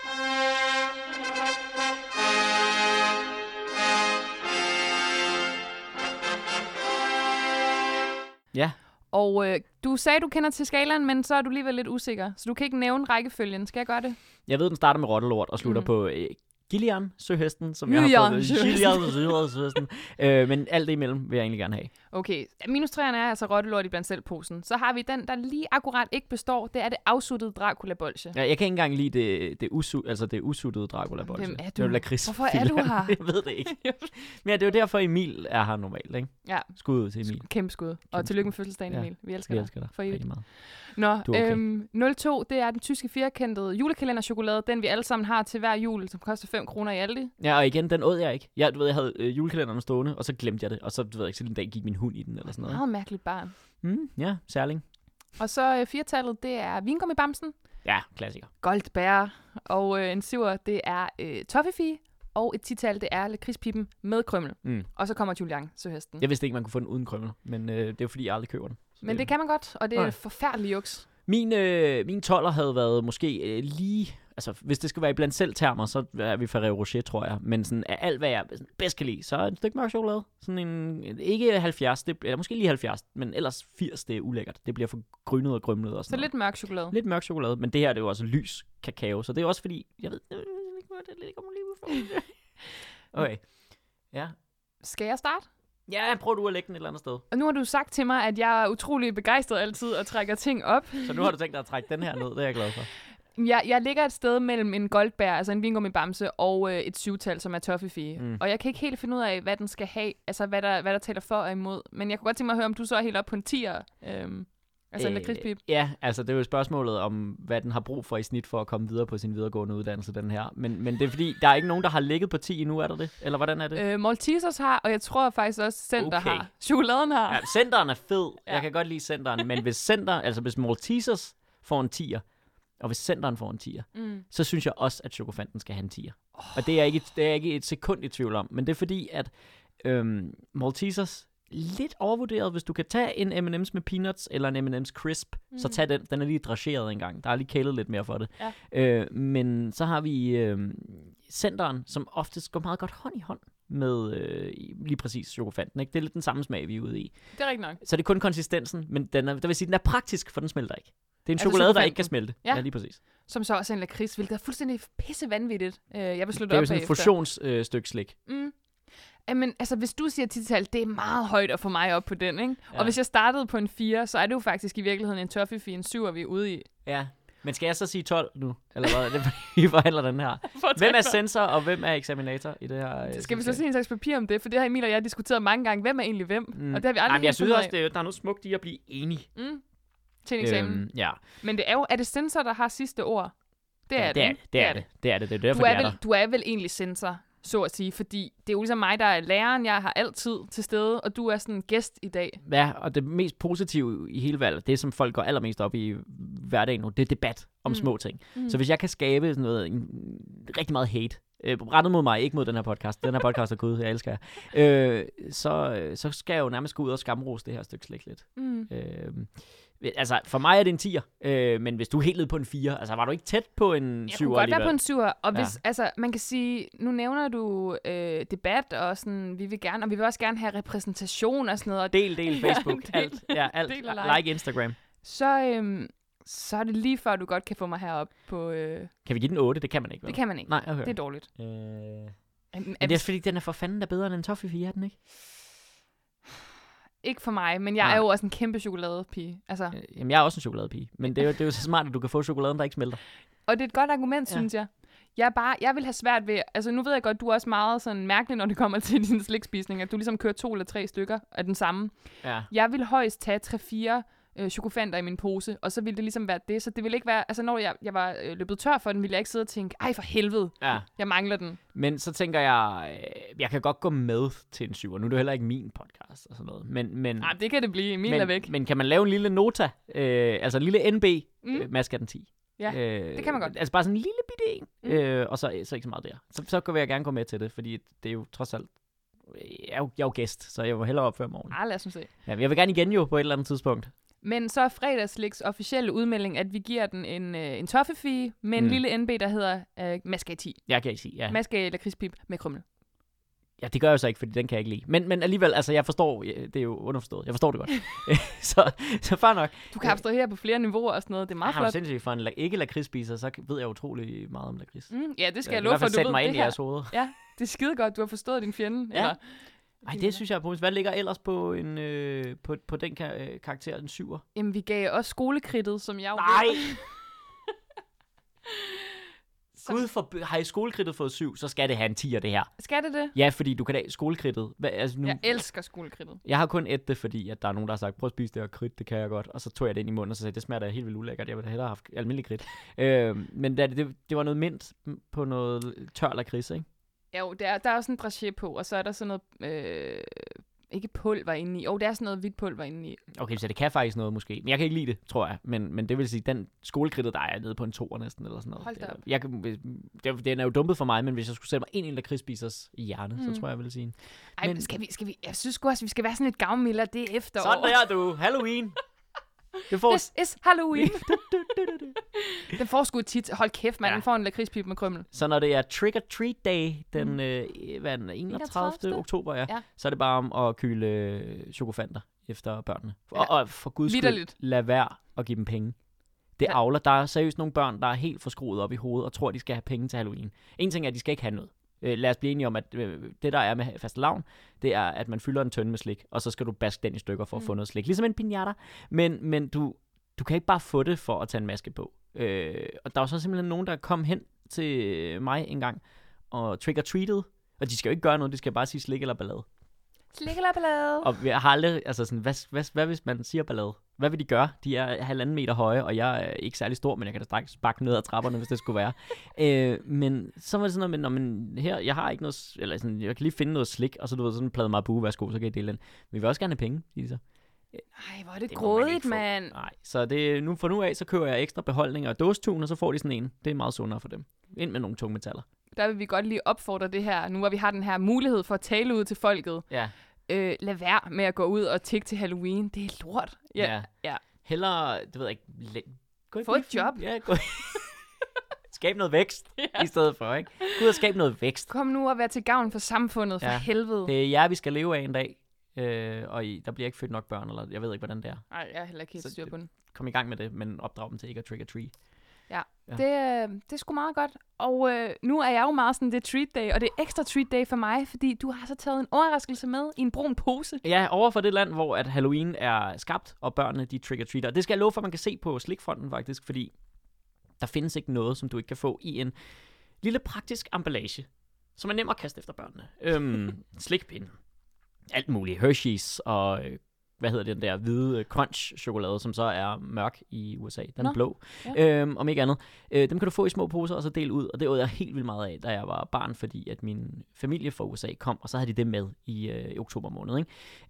Ja, Og øh, du sagde, du kender til skalaen, men så er du alligevel lidt usikker. Så du kan ikke nævne rækkefølgen. Skal jeg gøre det? jeg ved, den starter med rottelort og slutter mm. på øh, Gillian Søhesten, som jeg har fået. Gillian Søhesten. øh, men alt det imellem vil jeg egentlig gerne have. Okay, minus 3'erne er altså rottelort i blandt selv posen. Så har vi den, der lige akkurat ikke består. Det er det afsuttede Dracula-bolsje. Ja, jeg kan ikke engang lide det, det, usu, altså det usuttede dracula bolsje Hvem er Det du? er jo lakrids Hvorfor er du her? <laughs> jeg ved det ikke. Men ja, det er jo derfor, Emil er her normalt, ikke? Ja. Skud ud til Emil. Kæmpe skud. Og Kæmpe tillykke skud. med fødselsdagen, Ja. Emil. Vi elsker Vi dig. elsker dig For evigt. rigtig meget. Nå, er okay. øhm, 02, det er den tyske firkantede julekalenderchokolade. Den vi alle sammen har til hver jul, som koster 5 kroner i Aldi. Ja, og igen, den åd jeg ikke. Jeg, du ved, jeg havde øh, julekalenderen stående, og så glemte jeg det. Og så, du ved ikke, så en dag gik min hund i den, eller sådan noget. Meget mærkeligt barn. Mm, ja, særling. Og så øh, firtallet, det er vingummibamsen, Ja, klassiker. Goldbær, og øh, en syver, det er øh, toffifee, og et tital, det er lakridspippen med krømmel. Mm. Og så kommer Julian Søhesten. Jeg vidste ikke, man kunne få den uden krømmel, men øh, det er jo fordi, jeg aldrig køber den. Så Men det kan man godt, og det er Nej. forfærdelig juks. Min, øh, min toller havde været måske øh, lige... Altså, hvis det skal være i blandt selv termer, så er vi Ferrero Rocher, tror jeg. Men sådan, af alt, hvad jeg bedst kan lide, så er et stykke mørk chokolade. Sådan en, ikke 70, det, eller måske lige 70, men ellers 80, det er ulækkert. Det bliver for grynet og grømlet og Så sådan lidt mørk chokolade. Lidt mørk chokolade, men det her det er jo også lys kakao, så det er også fordi, jeg ved, jeg ved ikke, det mig lige for. <laughs> Okay. Ja. Skal jeg starte? Ja, prøv du at lægge den et eller andet sted. Og nu har du sagt til mig, at jeg er utrolig begejstret altid og trækker ting op. Så nu har du tænkt dig at trække den her ned, det er jeg glad for. Jeg, jeg ligger et sted mellem en goldbær, altså en vingummibamse, og øh, et syvtal, som er toffifee. Mm. Og jeg kan ikke helt finde ud af, hvad den skal have, altså hvad der, hvad der taler for og imod. Men jeg kunne godt tænke mig at høre, om du så er helt op på en 10'er. Øhm, altså en lakridspip. Ja, altså det er jo spørgsmålet om, hvad den har brug for i snit for at komme videre på sin videregående uddannelse, den her. Men, men det er fordi, der er ikke nogen, der har ligget på 10 endnu, er der det? Eller hvordan er det? Øh, Maltesers har, og jeg tror faktisk også, Center Okay. har. Chokoladen har. Ja, centeren er fed. Ja. Jeg kan godt lide centeren. Men hvis center, altså hvis Maltesers får en 10'er, og hvis centeren får en 10'er, Mm. så synes jeg også, at chokofanten skal have en 10'er. Oh. Og det er, ikke, det er ikke et sekund i tvivl om, men det er fordi, at øhm, Maltesers lidt overvurderet. Hvis du kan tage en M&M's med peanuts eller en M&M's crisp, mm. så tag den. Den er lige drageret en gang. Der er lige kælet lidt mere for det. Ja. Øh, men så har vi øh, centeren, som oftest går meget godt hånd i hånd med øh, lige præcis chokofanten. Ikke? Det er lidt den samme smag, vi er ude i. Det er rigtigt nok. Så det er kun konsistensen, men den er, der vil sige, den er praktisk, for den smelter ikke. Det er en Altså chokolade, der ikke kan smelte. Ja. ja lige præcis. Som så også er en lakrids, hvilket er fuldstændig pisse vanvittigt. Øh, jeg vil slutte Det er jo op sådan et fusionsstykke øh, stykke slik. Mm. Men altså, hvis du siger tital, det er meget højt at få mig op på den, ikke? Ja. Og hvis jeg startede på en 4, så er det jo faktisk i virkeligheden en toffee en 7, vi er ude i. Ja. Men skal jeg så sige 12 nu? Eller hvad? Det vi forhandler den her. <laughs> Hvem er sensor, og hvem er eksaminator i det her? øh, Skal vi så sige en slags papir om det? For det har Emil og jeg diskuteret mange gange. Hvem er egentlig hvem? Mm. Og det har vi aldrig Nej, men jeg synes også, det, er- der er noget smukt i at blive enige. Mm. Til en eksamen. Øhm, ja, Men det er jo, er det sensor, der har sidste ord? Det er ja, det, det, er, det, det er det. Det er det. Det er derfor, Du det er, er vel, der. du er vel egentlig sensor, så at sige, fordi det er jo ligesom mig, der er læreren. Jeg har altid til stede, og du er sådan en gæst i dag. Ja, og det mest positive i hele valget, det som folk går allermest op i hverdagen nu, det er debat om Mm. små ting. Mm. Mm. Så hvis jeg kan skabe sådan noget, en, rigtig meget hate, øh, rettet mod mig, ikke mod den her podcast, den her podcast er gud, jeg elsker jer, øh, så, øh, så skal jeg jo nærmest gå ud og skamrose det her stykke slik lidt. Mm. Øh, altså, for mig er det en 10'er, øh, men hvis du er helt på en 4, altså var du ikke tæt på en Jeg 7'er kunne godt være alligevel? på en syver, og hvis, Ja. altså, man kan sige, nu nævner du øh, debat, og sådan, vi vil gerne, og vi vil også gerne have repræsentation og sådan noget, og Del, del, <laughs> Ja, Facebook, del. alt, ja, alt, Del like. like Instagram. så, øhm, så er det lige før, du godt kan få mig herop på, øh, Kan vi give den 8? Det kan man ikke, vel? det kan man ikke. Nej, okay. Det er dårligt. Øh... Øhm, Men er det er fordi, den er for fanden der bedre end en toffee, er den ikke? Ikke for mig, men jeg Nej. er jo også en kæmpe chokoladepige. Altså, Øh, Jamen, jeg er også en chokoladepige. Men det er, jo, det er jo så smart, at du kan få chokoladen, der ikke smelter. Og det er et godt argument, Ja. synes jeg. Jeg, bare, jeg vil have svært ved... Altså, nu ved jeg godt, du er også meget sådan mærkelig, når det kommer til din slikspisning, at du ligesom kører to eller tre stykker af den samme. Ja. Jeg vil højst tage 3-4 øh, chokofanter i min pose, og så ville det ligesom være det. Så det ville ikke være... Altså, når jeg, jeg var øh, løbet tør for den, ville jeg ikke sidde og tænke, ej for helvede, ja. jeg mangler den. Men så tænker jeg, øh, jeg kan godt gå med til en syver. Nu er det heller ikke min podcast og sådan noget. Men, men, Nej, det kan det blive. Er men, væk. men kan man lave en lille nota, øh, altså en lille NB, Mm. mm. øh, Mads den 10? Ja, øh, det kan man godt. Altså bare sådan en lille bitte en, Mm. øh, og så, så ikke så meget der. Så, så vil jeg gerne gå med til det, fordi det er jo trods alt, jeg er jo, jeg er jo gæst, så jeg må hellere opføre morgen. Ah, lad os se. Ja, jeg vil gerne igen jo på et eller andet tidspunkt. Men så er fredagsliks officielle udmelding, at vi giver den en, øh, en toffefee med en Mm. lille NB, der hedder øh, Maska 10. Jeg kan ikke sige, ja. Ja. Maska lakridspip med krymmel. Ja, det gør jeg så ikke, fordi den kan jeg ikke lide. Men, men alligevel, altså jeg forstår, det er jo underforstået. Jeg forstår det godt. <laughs> <laughs> så, så fair nok. Du kan abstrahere på flere niveauer og sådan noget. Det er meget Jeg har jo flot. sindssygt for en ikke lakridsspiser, så ved jeg utrolig meget om lakrids. Mm, ja, det skal jeg i love for, du ved mig ind det i her. jeres hoveder. Ja, det er skide godt, du har forstået din fjende. Ja. Eller, Ej, det synes jeg er positivt. Hvad ligger ellers på, en, øh, på, på den ka- øh, karakter, en syver? Jamen, vi gav også skolekridtet, som jeg jo Nej! som, <laughs> Gud, for, har I skolekridtet fået syv, så skal det have en 10'er, det her. Skal det det? Ja, fordi du kan da skolekridtet. Altså nu, Jeg elsker skolekridtet. jeg har kun et det, fordi at der er nogen, der har sagt, prøv at spise det her kridt, det kan jeg godt. Og så tog jeg det ind i munden, og så sagde jeg, det smager da helt vildt ulækkert. Jeg ville hellere have haft almindelig kridt. øh, men det, det, det, var noget mint på noget tør lakrids, ikke? Jo, der, der er også en brachet på, og så er der sådan noget... Øh, ikke pulver inde i. Jo, der er sådan noget hvidt pulver inde i. Okay, så det kan faktisk noget måske. Men jeg kan ikke lide det, tror jeg. Men, men det vil sige, den skolekridtet, der er nede på en toer næsten, eller sådan noget. Hold da Det er- op. Jeg, det, den er jo dumpet for mig, men hvis jeg skulle sætte mig ind i en lakridsspisers hjerne, mm. Så tror jeg, jeg ville sige. Ej, Men- men, skal vi, skal vi, jeg synes også, vi skal være sådan lidt gavmilder. Det er efterår. Sådan der, du. Halloween. Det får... This is Halloween. <laughs> den får sgu tit. Hold kæft, mand. Ja. Den får en lakridspip med krymmel. Så når det er Trick or Treat Day, den, øh, hvad den 31. 31. oktober, ja, Ja. så er det bare om at kyle øh, chokofanter efter børnene. Og, Ja. og for guds skyld, lad være at give dem penge. Det Ja. avler. Der er seriøst nogle børn, der er helt forskruet op i hovedet og tror, de skal have penge til Halloween. En ting er, at de skal ikke have noget. Øh, lad os blive enige om, at øh, det der er med fastelavn, det er, at man fylder en tønde med slik, og så skal du baske den i stykker for at Mm. få noget slik. Ligesom en piñata. Men, men du, du kan ikke bare få det for at tage en maske på. Øh, og der var så simpelthen nogen, der kom hen til mig en gang og trick-or-treated. Og de skal jo ikke gøre noget, de skal bare sige slik eller ballade. Slik eller ballade. Og jeg har aldrig, altså sådan, hvad, hvad, hvad hvis man siger ballade? Hvad vil de gøre? De er halvanden meter høje, og jeg er ikke særlig stor, men jeg kan da straks bakke ned ad trapperne, hvis det skulle være. <laughs> øh, men så var det sådan noget man, her, jeg har ikke noget, eller sådan, jeg kan lige finde noget slik, og så du ved, sådan en plade marabu, værsgo, så kan jeg dele den. Men vi vil også gerne have penge, siger de så. Ej, hvor er det, Det grådigt, mand. Nej, så det, nu, for nu af, så køber jeg ekstra beholdninger og dåstun, og så får de sådan en. Det er meget sundere for dem. Ind med nogle tunge metaller. Der vil vi godt lige opfordre det her, nu hvor vi har den her mulighed for at tale ud til folket. Ja. Øh, lad være med at gå ud og tigge til Halloween. Det er lort. Ja. ja. Hellere, det ved jeg ikke, læ- gå i Få et job. Ja, gå <laughs> Skab noget vækst Ja. i stedet for, ikke? Gå ud og skab noget vækst. Kom nu og vær til gavn for samfundet, for Ja. helvede. Det er jer, vi skal leve af en dag. Øh, og I, der bliver ikke født nok børn, eller jeg ved ikke, hvordan det er. Nej, jeg er heller ikke helt styr på den. Kom i gang med det, men opdrag dem til ikke at trick or treat. Ja. Det, øh, det er sgu meget godt. Og øh, nu er jeg jo meget sådan, det treat day, og det er ekstra treat day for mig, fordi du har så taget en overraskelse med i en brun pose. Ja, over for det land, hvor at Halloween er skabt, og børnene de trick or treater. Det skal jeg love for, at man kan se på slikfronten faktisk, fordi der findes ikke noget, som du ikke kan få i en lille praktisk emballage, som er nem at kaste efter børnene. Øhm, <laughs> slikpind, alt muligt, Hershey's og øh, hvad hedder den der hvide øh, crunch-chokolade, som så er mørk i USA. Den er blå, ja. øhm, om ikke andet. Øh, dem kan du få i små poser og så dele ud, og det åd jeg helt vildt meget af, da jeg var barn, fordi at min familie fra USA kom, og så havde de det med i, øh, i oktober måned.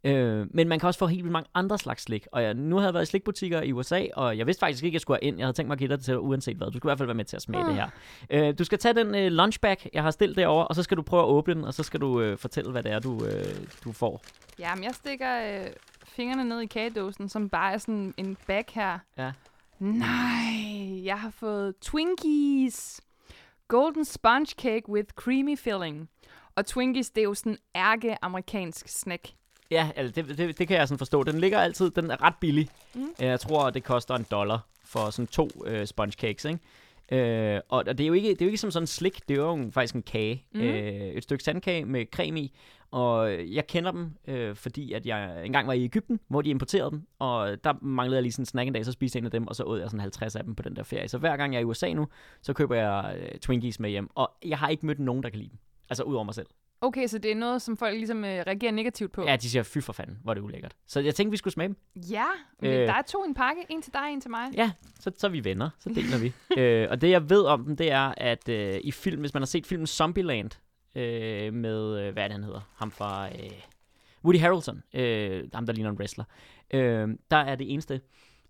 Ikke? Øh, men man kan også få helt vildt mange andre slags slik, og jeg, nu havde jeg været i slikbutikker i USA, og jeg vidste faktisk ikke, at jeg skulle ind. Jeg havde tænkt mig at give dig det til, uanset hvad. Du skulle i hvert fald være med til at smage Ah. det her. Øh, du skal tage den øh, lunchbag, jeg har stillet derovre, og så skal du prøve at åbne den, og så skal du øh, fortælle, hvad det er, du, øh, du får. Jamen, jeg stikker øh, fingrene ned i kagedåsen, som bare er sådan en bag her. Ja. Nej, jeg har fået Twinkies. Golden sponge cake with creamy filling. Og Twinkies, det er jo sådan ærke-amerikansk snack. Ja, altså det, det, det kan jeg sådan forstå. Den ligger altid, den er ret billig. Mm. Jeg tror, det koster en dollar for sådan to øh, sponge cakes, ikke? Øh, og og det er, jo ikke, det er jo ikke som sådan en slik, det er jo en- faktisk en kage. Mm. Øh, et stykke sandkage med creme i. Og jeg kender dem, øh, fordi at jeg engang var i Ægypten, hvor de importerede dem. Og der manglede jeg lige sådan en snack en dag, så spiste jeg en af dem, og så åd jeg sådan 50 af dem på den der ferie. Så hver gang jeg er i USA nu, så køber jeg øh, Twinkies med hjem. Og jeg har ikke mødt nogen, der kan lide dem. Altså ud over mig selv. Okay, så det er noget, som folk ligesom øh, reagerer negativt på. Ja, de siger, fy for fanden, hvor er det ulækkert. Så jeg tænkte, vi skulle smage dem. ja men Øh. der er to i en pakke. En til dig, en til mig. Ja, så, så er vi venner. Så deler vi. <laughs> øh, og det, jeg ved om dem, det er, at øh, i film, hvis man har set filmen Zombieland, øh, med, øh, hvad er det, han hedder? Ham fra øh, Woody Harrelson, øh, ham der ligner en wrestler. Øh, der er det eneste,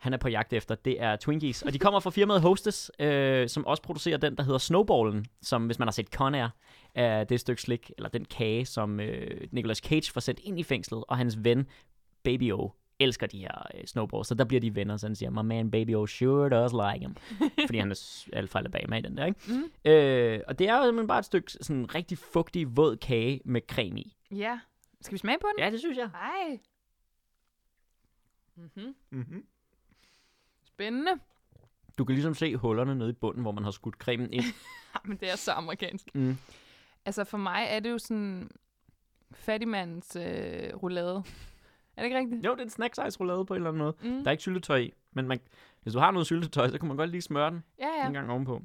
han er på jagt efter, det er Twinkies. Og de kommer fra firmaet Hostess, øh, som også producerer den, der hedder Snowballen, som hvis man har set Con Air, er det stykke slik, eller den kage, som øh, Nicolas Cage får sendt ind i fængslet, og hans ven, Baby O, elsker de her øh, snowballs, så der bliver de venner, så han siger, my man Baby O sure does like him, <laughs> fordi han er alt fra Alabama i den der, ikke? Mm. Øh, og det er jo simpelthen bare et stykke sådan rigtig fugtig, våd kage med creme i. Ja. Skal vi smage på den? Ja, det synes jeg. Ej. Mm-hmm. Mm-hmm. Spændende. Du kan ligesom se hullerne nede i bunden, hvor man har skudt cremen ind. <laughs> Men det er så amerikansk. Mm. Altså for mig er det jo sådan fattigmandens øh, roulade. Er det ikke rigtigt? Jo, det er en snack size roulade på en eller anden måde. Mm. Der er ikke syltetøj i, men man, hvis du har noget syltetøj, så kan man godt lige smøre den Ja, ja. en gang ovenpå.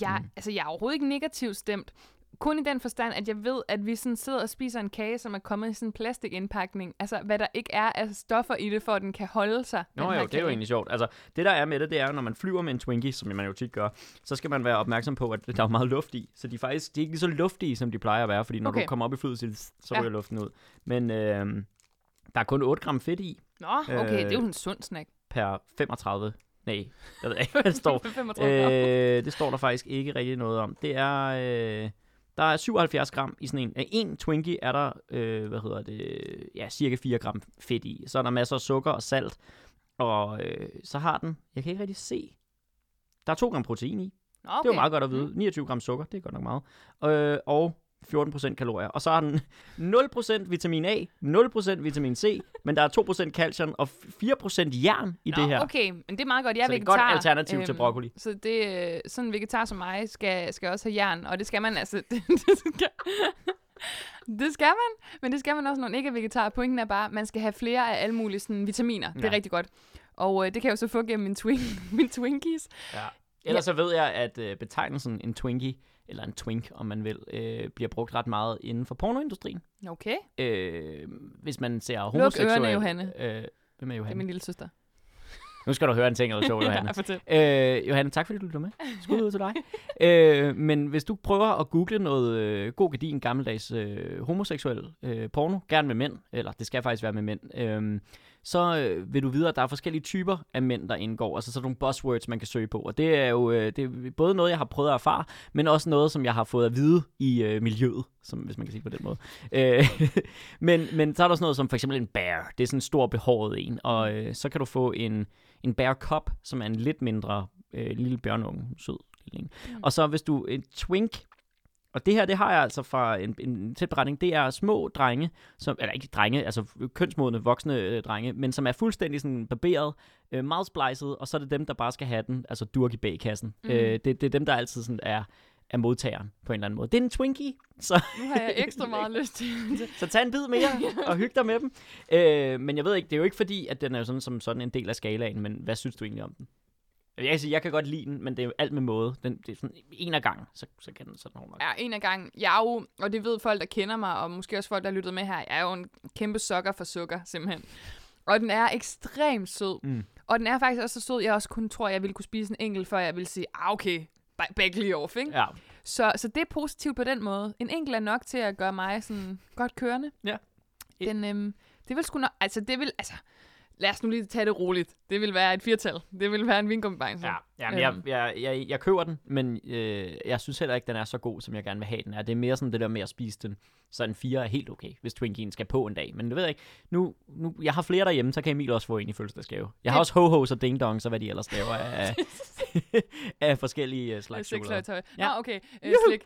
Jeg, Mm. altså, jeg er overhovedet ikke negativt stemt. Kun i den forstand, at jeg ved, at vi sådan sidder og spiser en kage, som er kommet i sådan en plastikindpakning. Altså, hvad der ikke er af stoffer i det, for at den kan holde sig. Nå jo, det er jo egentlig sjovt. Altså, det der er med det, det er når man flyver med en Twinkie, som man jo tit gør, så skal man være opmærksom på, at der er meget luft i. Så de er faktisk de er ikke lige så luftige, som de plejer at være, fordi når Okay. du kommer op i flyet, så, så Ja. ryger luften ud. Men øh, der er kun 8 gram fedt i Nå, okay, det er jo Øh, en sund snack. per 35. Nej, jeg ved ikke, <laughs> hvad det står. 35 gram. øh, det står der faktisk ikke rigtig noget om. Det er... Øh, der er 77 gram i sådan en. En Twinkie er der, øh, hvad hedder det, ja, cirka 4 gram fedt i. Så er der masser af sukker og salt. Og øh, så har den, jeg kan ikke rigtig se, der er 2 gram protein i. Okay. Det er jo meget godt at vide. 29 gram sukker, det er godt nok meget. Øh, og 14% kalorier. Og så har den 0% vitamin A, 0% vitamin C, men der er 2% calcium og 4% jern i Nå, det her. okay, men det er meget godt. Jeg er Så det er et vegetar. godt alternativ til broccoli. Så det, øh, sådan en vegetar som mig skal, skal også have jern, og det skal man altså. <laughs> Det, det, skal, det skal man, men det skal man også, når man ikke er vegetar. Pointen er bare, at man skal have flere af alle mulige sådan, vitaminer. Det er Ja. rigtig godt. Og øh, det kan jeg jo så få gennem min, twin, <laughs> min Twinkies. Ja. Ellers så ved jeg, at øh, betegnelsen en Twinkie, eller en Twink, om man vil, øh, bliver brugt ret meget inden for pornoindustrien. Okay, Øh, hvis man ser ørerne, homoseksuelle... Johanne. Øh, hvem er det er Johanne? min lille søster. Nu skal du høre en ting eller to, <laughs> Johanne. ja, fortæl. Øh, Johanne, tak fordi du lytter med. Skud ud til dig. <laughs> øh, men hvis du prøver at google noget øh, god gedin gammeldags øh, homoseksuel øh, porno, gerne med mænd, eller det skal faktisk være med mænd, øh, så øh, vil du vide, at der er forskellige typer af mænd, der indgår. Altså sådan nogle buzzwords, man kan søge på. Og det er jo øh, det er både noget, jeg har prøvet at erfare, men også noget, som jeg har fået at vide i øh, miljøet, som, hvis man kan sige på den måde. Øh, <laughs> men, men så er der sådan noget som for eksempel en bear. Det er sådan en stor behåret en. Og øh, så kan du få en, en bear cub, som er en lidt mindre øh, lille bjørnunge. Sød. en. Og så hvis du en twink, og det her, det har jeg altså fra en, en tæt beretning, det er små drenge, som, eller ikke drenge, altså kønsmodne voksne øh, drenge, men som er fuldstændig sådan barberet, øh, meget splicet, og så er det dem, der bare skal have den, altså durk i bagkassen. Mm. Øh, det, det er dem, der altid sådan er, er modtageren på en eller anden måde. Det er en Twinkie, så, Nu har jeg ekstra meget <laughs> lyst til det. så tag en bid mere og hyg dig med dem. Øh, men jeg ved ikke, det er jo ikke fordi, at den er sådan, som sådan en del af skalaen, men hvad synes du egentlig om den? Jeg kan sige, jeg kan godt lide den, men det er jo alt med måde. Den, det er sådan en af gangen, så, så kan den sådan nogle Ja, en af gangen. Jeg er jo, og det ved folk, der kender mig, og måske også folk, der har lyttet med her, jeg er jo en kæmpe sokker for sukker, simpelthen. Og den er ekstremt sød. Mm. Og den er faktisk også så sød, jeg også kun tror, jeg ville kunne spise en enkelt, før jeg ville sige, ah, okay, ba- back lige off, ikke? Ja, Så, så det er positivt på den måde. En enkelt er nok til at gøre mig sådan godt kørende. Ja. Den, øhm, det vil sgu nok, altså det vil, altså, lad os nu lige tage det roligt. Det vil være et firtal. Det vil være en vingummibajse. Ja, jamen, jeg, Øhm. jeg, jeg, jeg køber den, men øh, jeg synes heller ikke, den er så god, som jeg gerne vil have den er. Det er mere sådan det der med at spise den. Så en 4 er helt okay, hvis Twinkien skal på en dag. Men det ved ikke. Nu, nu, jeg har flere derhjemme, så kan Emil også få en i fødselsdagsgave. Jeg har også ho-hos og ding-dongs og hvad de ellers laver af, af <laughs> forskellige øh, slags chokolade. Ja. Nå, okay. Øh, slik.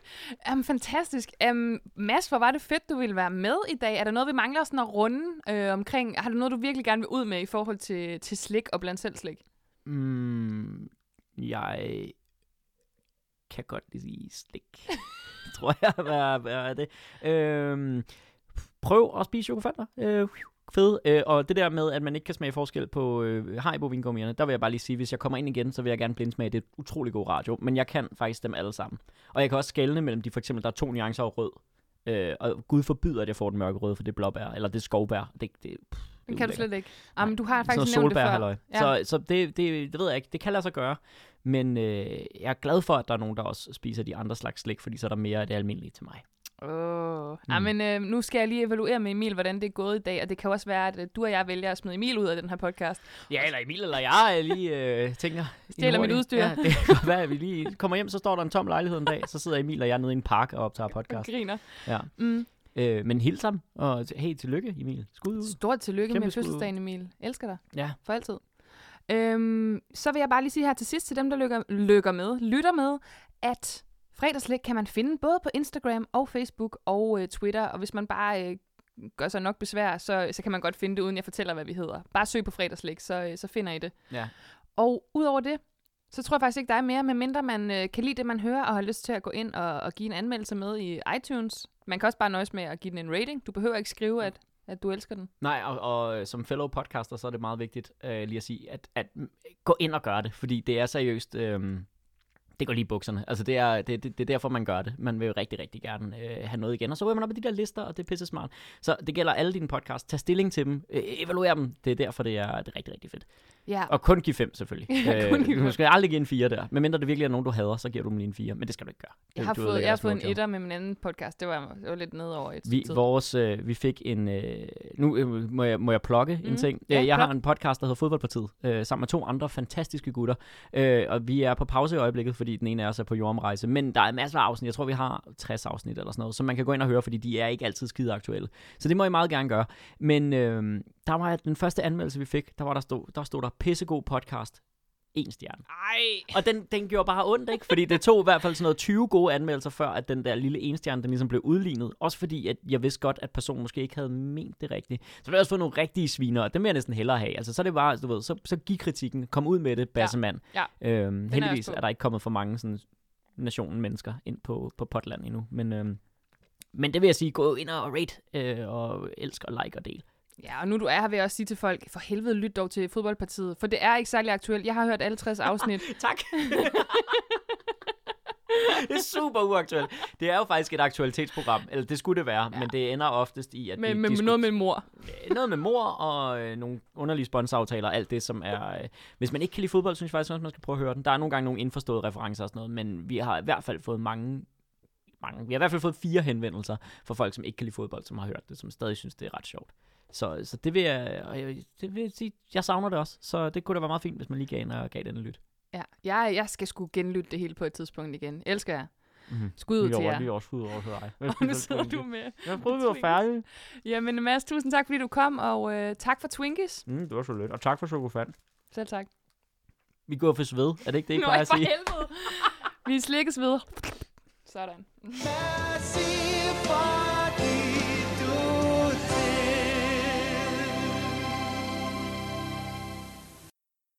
Um, fantastisk. Um, Mads, hvor var det fedt, du ville være med i dag. Er der noget, vi mangler sådan at runde øh, omkring? Har du noget, du virkelig gerne vil ud med i forhold til, til slik og blandt selv slik? Mm, jeg kan godt lide slik. <laughs> tror jeg, hvad, hvad er det. Øhm, prøv at spise chokofanter. Øh, fed. Øh, og det der med, at man ikke kan smage forskel på øh, Haribo vingummierne, der vil jeg bare lige sige, hvis jeg kommer ind igen, så vil jeg gerne blindsmage. Det utrolig god radio, men jeg kan faktisk dem alle sammen. Og jeg kan også skelne mellem de, for eksempel, der er to nuancer af rød. Øh, og Gud forbyder, at jeg får den mørke rød, for det er blåbær, eller det er skovbær. Det, det, pff, det kan du slet ikke. Jamen, du har faktisk nævnt det før. Ja. Så, så det, det, det ved jeg ikke. Det kan lade sig gøre. Men øh, jeg er glad for, at der er nogen, der også spiser de andre slags slik, fordi så er der mere af det almindelige til mig. Åh. Mm. Mm. men øh, nu skal jeg lige evaluere med Emil, hvordan det er gået i dag, og det kan også være, at øh, du og jeg vælger at smide Emil ud af den her podcast. Ja, eller Emil eller jeg øh, lige øh, tænker... Stjæler mit udstyr. Ja, det kan være, vi lige kommer hjem, så står der en tom lejlighed en dag, så sidder Emil og jeg nede i en park og optager podcast. griner. Ja. Mm. Øh, men hils ham, og hey, tillykke Emil. Skud ud. Stort tillykke Kæmpe med fødselsdagen, Emil. Elsker dig. Ja. For altid. Øhm, så vil jeg bare lige sige her til sidst til dem, der lykker, lykker med, lytter med, at fredagslæg kan man finde både på Instagram og Facebook og øh, Twitter. Og hvis man bare øh, gør sig nok besvær, så, så kan man godt finde det, uden jeg fortæller, hvad vi hedder. Bare søg på fredagslæg, så, øh, så finder I det. Ja. Og udover det, så tror jeg faktisk ikke, der er mere, medmindre man øh, kan lide det, man hører, og har lyst til at gå ind og, og give en anmeldelse med i iTunes. Man kan også bare nøjes med at give den en rating. Du behøver ikke skrive, at, at du elsker den. Nej, og, og øh, som fellow podcaster, så er det meget vigtigt øh, lige at sige, at, at gå ind og gøre det, fordi det er seriøst, øh, det går lige i bukserne. Altså det er, det, det, det er derfor, man gør det. Man vil jo rigtig, rigtig gerne øh, have noget igen. Og så ryger man op i de der lister, og det er pisse smart. Så det gælder alle dine podcasts. Tag stilling til dem. Øh, evaluer dem. Det er derfor, det er, det er rigtig, rigtig fedt. Ja, Og kun give fem, selvfølgelig. <laughs> Ja, kun give du fem. skal aldrig give en fire der. Men mindre det virkelig er nogen, du hader, så giver du dem lige en fire. Men det skal du ikke gøre. Jeg har du fået, jeg har fået en etter med min anden podcast. Det var, det var lidt ned over et Vi, tid. vores, øh, vi fik en... Øh, nu øh, må, jeg, må jeg plukke mm. en Mhm. ting. Ja, Ja, jeg har plug. en podcast, der hedder Fodboldpartiet, øh, sammen med to andre fantastiske gutter. Øh, og vi er på pause i øjeblikket, fordi den ene af os er på jordomrejse. Men der er masser af afsnit. Jeg tror, vi har 60 afsnit eller sådan noget, som man kan gå ind og høre, fordi de er ikke altid skide aktuelle. Så det må I meget gerne gøre. Men øh, der var den første anmeldelse, vi fik, der, var der, stod, der stod der pissegod podcast. En stjerne. Ej! Og den, den gjorde bare ondt, ikke? Fordi det tog i hvert fald sådan noget 20 gode anmeldelser, før at den der lille enstjerne, den ligesom blev udlignet. Også fordi, at jeg vidste godt, at personen måske ikke havde ment det rigtigt. Så ville jeg også få nogle rigtige sviner, og dem vil jeg næsten hellere have. Altså, så er det bare, du ved, så, så giv kritikken, kom ud med det, bassemand. Ja. Øhm, jeg heldigvis på. er der ikke kommet for mange sådan, nationen mennesker ind på, på potland endnu. Men, øhm, men det vil jeg sige, gå ind og rate, øh, og elsk og like og del. Ja, og nu du er her, vil jeg også sige til folk, for helvede lyt dog til fodboldpartiet, for det er ikke særlig aktuelt. Jeg har hørt alle 60 afsnit. <laughs> Tak. det er super uaktuelt. Det er jo faktisk et aktualitetsprogram, eller det skulle det være, ja. men det ender oftest i, at med, vi med, diskuterer- noget med mor. Øh, noget med mor og øh, nogle underlige sponsoraftaler, alt det som er... Øh, hvis man ikke kan lide fodbold, synes jeg faktisk også, man skal prøve at høre den. Der er nogle gange nogle indforståede referencer og sådan noget, men vi har i hvert fald fået mange mange. Vi har i hvert fald fået fire henvendelser fra folk, som ikke kan lide fodbold, som har hørt det, som stadig synes, det er ret sjovt. Så, så det vil jeg, og jeg, det vil jeg sige, jeg savner det også. Så det kunne da være meget fint, hvis man lige gav, en, og gav den en lyt. Ja, jeg, jeg skal sgu genlytte det hele på et tidspunkt igen. Elsker jeg. Mm-hmm. Skud ud til er jer. Vi er også ud over til dig. <laughs> Og nu sidder du med. Jeg troede, vi var færdige. Jamen Mads, tusind tak, fordi du kom, og øh, tak for Twinkies. Mm, det var så lidt. Og tak for Sokofan. Selv tak. Vi går for sved. Er det ikke det, I Nå, plejer at for sige? helvede. Vi slikkes ved. Sådan.